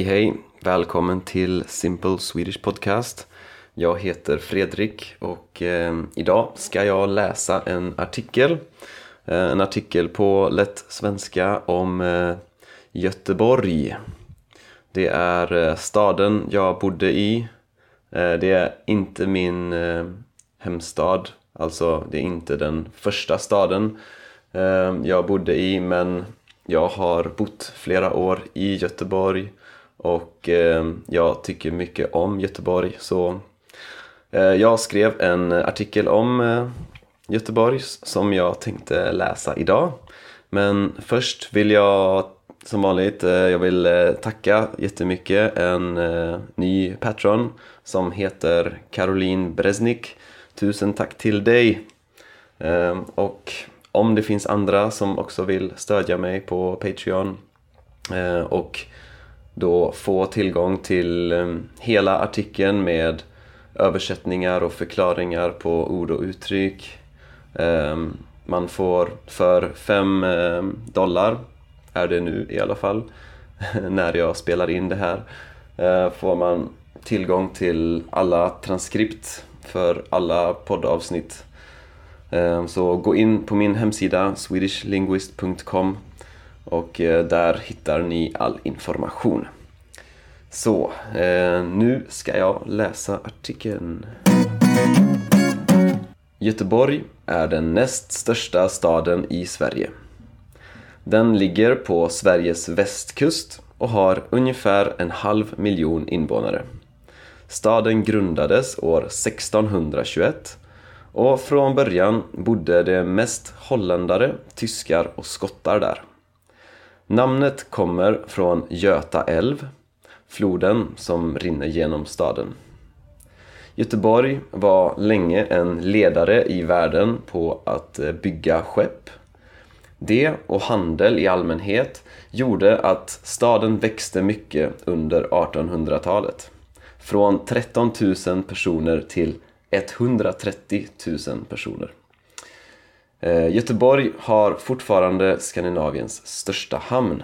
Hej hej! Välkommen till Simple Swedish Podcast. Jag heter Fredrik och eh, idag ska jag läsa en artikel. Eh, en artikel på lätt svenska om eh, Göteborg. Det är eh, staden jag bodde i. Eh, det är inte min eh, hemstad, alltså det är inte den första staden eh, jag bodde i men jag har bott flera år i Göteborg och eh, jag tycker mycket om Göteborg så eh, jag skrev en artikel om eh, Göteborg som jag tänkte läsa idag. Men först vill jag som vanligt, eh, jag vill eh, tacka jättemycket en eh, ny patron som heter Caroline Bresnik. Tusen tack till dig! Och om det finns andra som också vill stödja mig på Patreon och då få tillgång till ehm, hela artikeln med översättningar och förklaringar på ord och uttryck. Ehm, man får för 5 ehm, dollar, är det nu i alla fall, när jag spelar in det här, eh, får man tillgång till alla transkript för alla poddavsnitt. Så gå in på min hemsida swedishlinguist.com och eh, där hittar ni all information. Så, eh, nu ska jag läsa artikeln. Göteborg är den näst största staden i Sverige. Den ligger på Sveriges västkust och har ungefär en halv miljon invånare. Staden grundades år 1621 och från början bodde det mest holländare, tyskar och skottar där. Namnet kommer från Göta älv, floden som rinner genom staden. Göteborg var länge en ledare i världen på att eh, bygga skepp. Det och handel i allmänhet gjorde att staden växte mycket under 1800-talet. Från 13 000 personer till 130 000 personer. Eh, Göteborg har fortfarande Skandinaviens största hamn.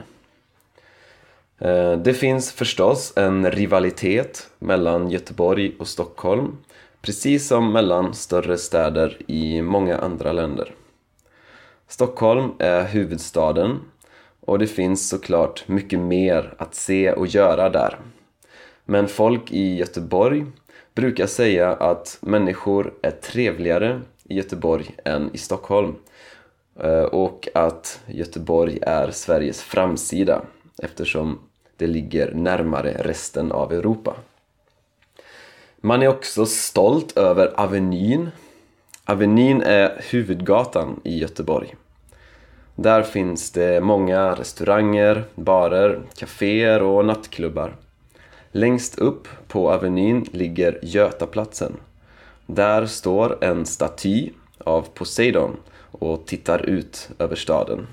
Eh, det finns förstås en rivalitet mellan Göteborg och Stockholm precis som mellan större städer i många andra länder. Stockholm är huvudstaden och det finns såklart mycket mer att se och göra där. Men folk i Göteborg brukar säga att människor är trevligare i Göteborg än i Stockholm eh, och att Göteborg är Sveriges framsida eftersom det ligger närmare resten av Europa. Man är också stolt över Avenyn. Avenyn är huvudgatan i Göteborg. Där finns det många restauranger, barer, kaféer och nattklubbar. Längst upp på Avenyn ligger Götaplatsen. Där står en staty av Poseidon och tittar ut över staden.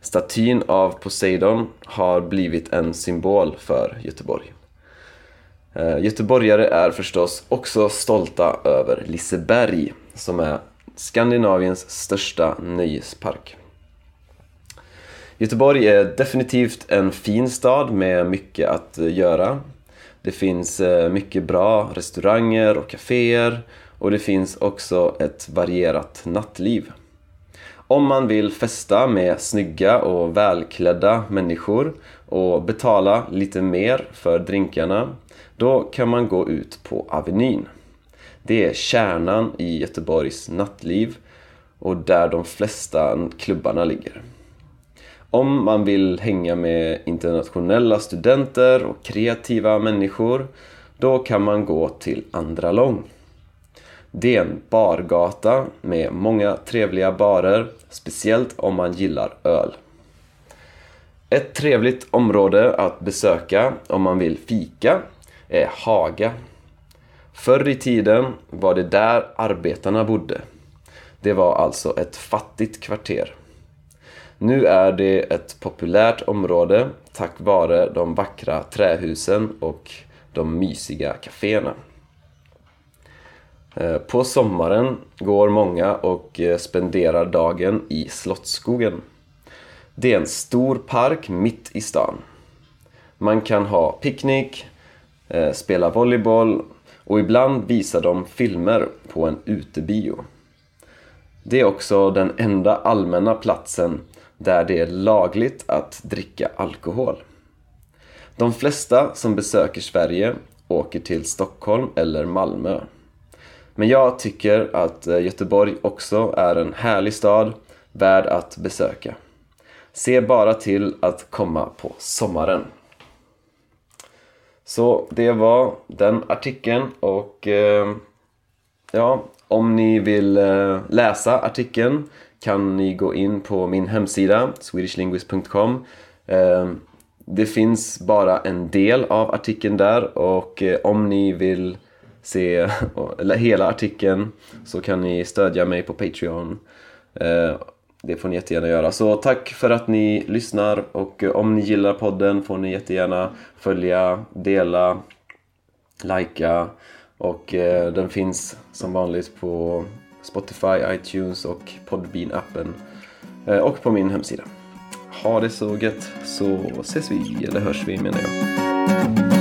Statyn av Poseidon har blivit en symbol för Göteborg. Eh, göteborgare är förstås också stolta över Liseberg som är Skandinaviens största nöjespark. Göteborg är definitivt en fin stad med mycket att göra. Det finns eh, mycket bra restauranger och kaféer och det finns också ett varierat nattliv. Om man vill festa med snygga och välklädda människor och betala lite mer för drinkarna, då kan man gå ut på Avenyn. Det är kärnan i Göteborgs nattliv och där de flesta klubbarna ligger. Om man vill hänga med internationella studenter och kreativa människor, då kan man gå till Andra Lång. Det är en bargata med många trevliga barer, speciellt om man gillar öl. Ett trevligt område att besöka om man vill fika är Haga. Förr i tiden var det där arbetarna bodde. Det var alltså ett fattigt kvarter. Nu är det ett populärt område tack vare de vackra trähusen och de mysiga kaféerna. Eh, på sommaren går många och eh, spenderar dagen i Slottsskogen. Det är en stor park mitt i stan. Man kan ha picknick, eh, spela volleyboll och ibland visar de filmer på en utebio. Det är också den enda allmänna platsen där det är lagligt att dricka alkohol. De flesta som besöker Sverige åker till Stockholm eller Malmö. Men jag tycker att eh, Göteborg också är en härlig stad värd att besöka. Se bara till att komma på sommaren. Så det var den artikeln och eh, ja, om ni vill eh, läsa artikeln kan ni gå in på min hemsida swedishlinguist.com ehm, Det finns bara en del av artikeln där och eh, om ni vill se hela artikeln så kan ni stödja mig på Patreon. Ehm, det får ni jättegärna göra. Så tack för att ni lyssnar och eh, om ni gillar podden får ni jättegärna följa, dela, likea och eh, den finns som vanligt på Spotify, iTunes och Podbean-appen eh, och på min hemsida. Ha det så gött så ses vi, eller hörs vi menar jag.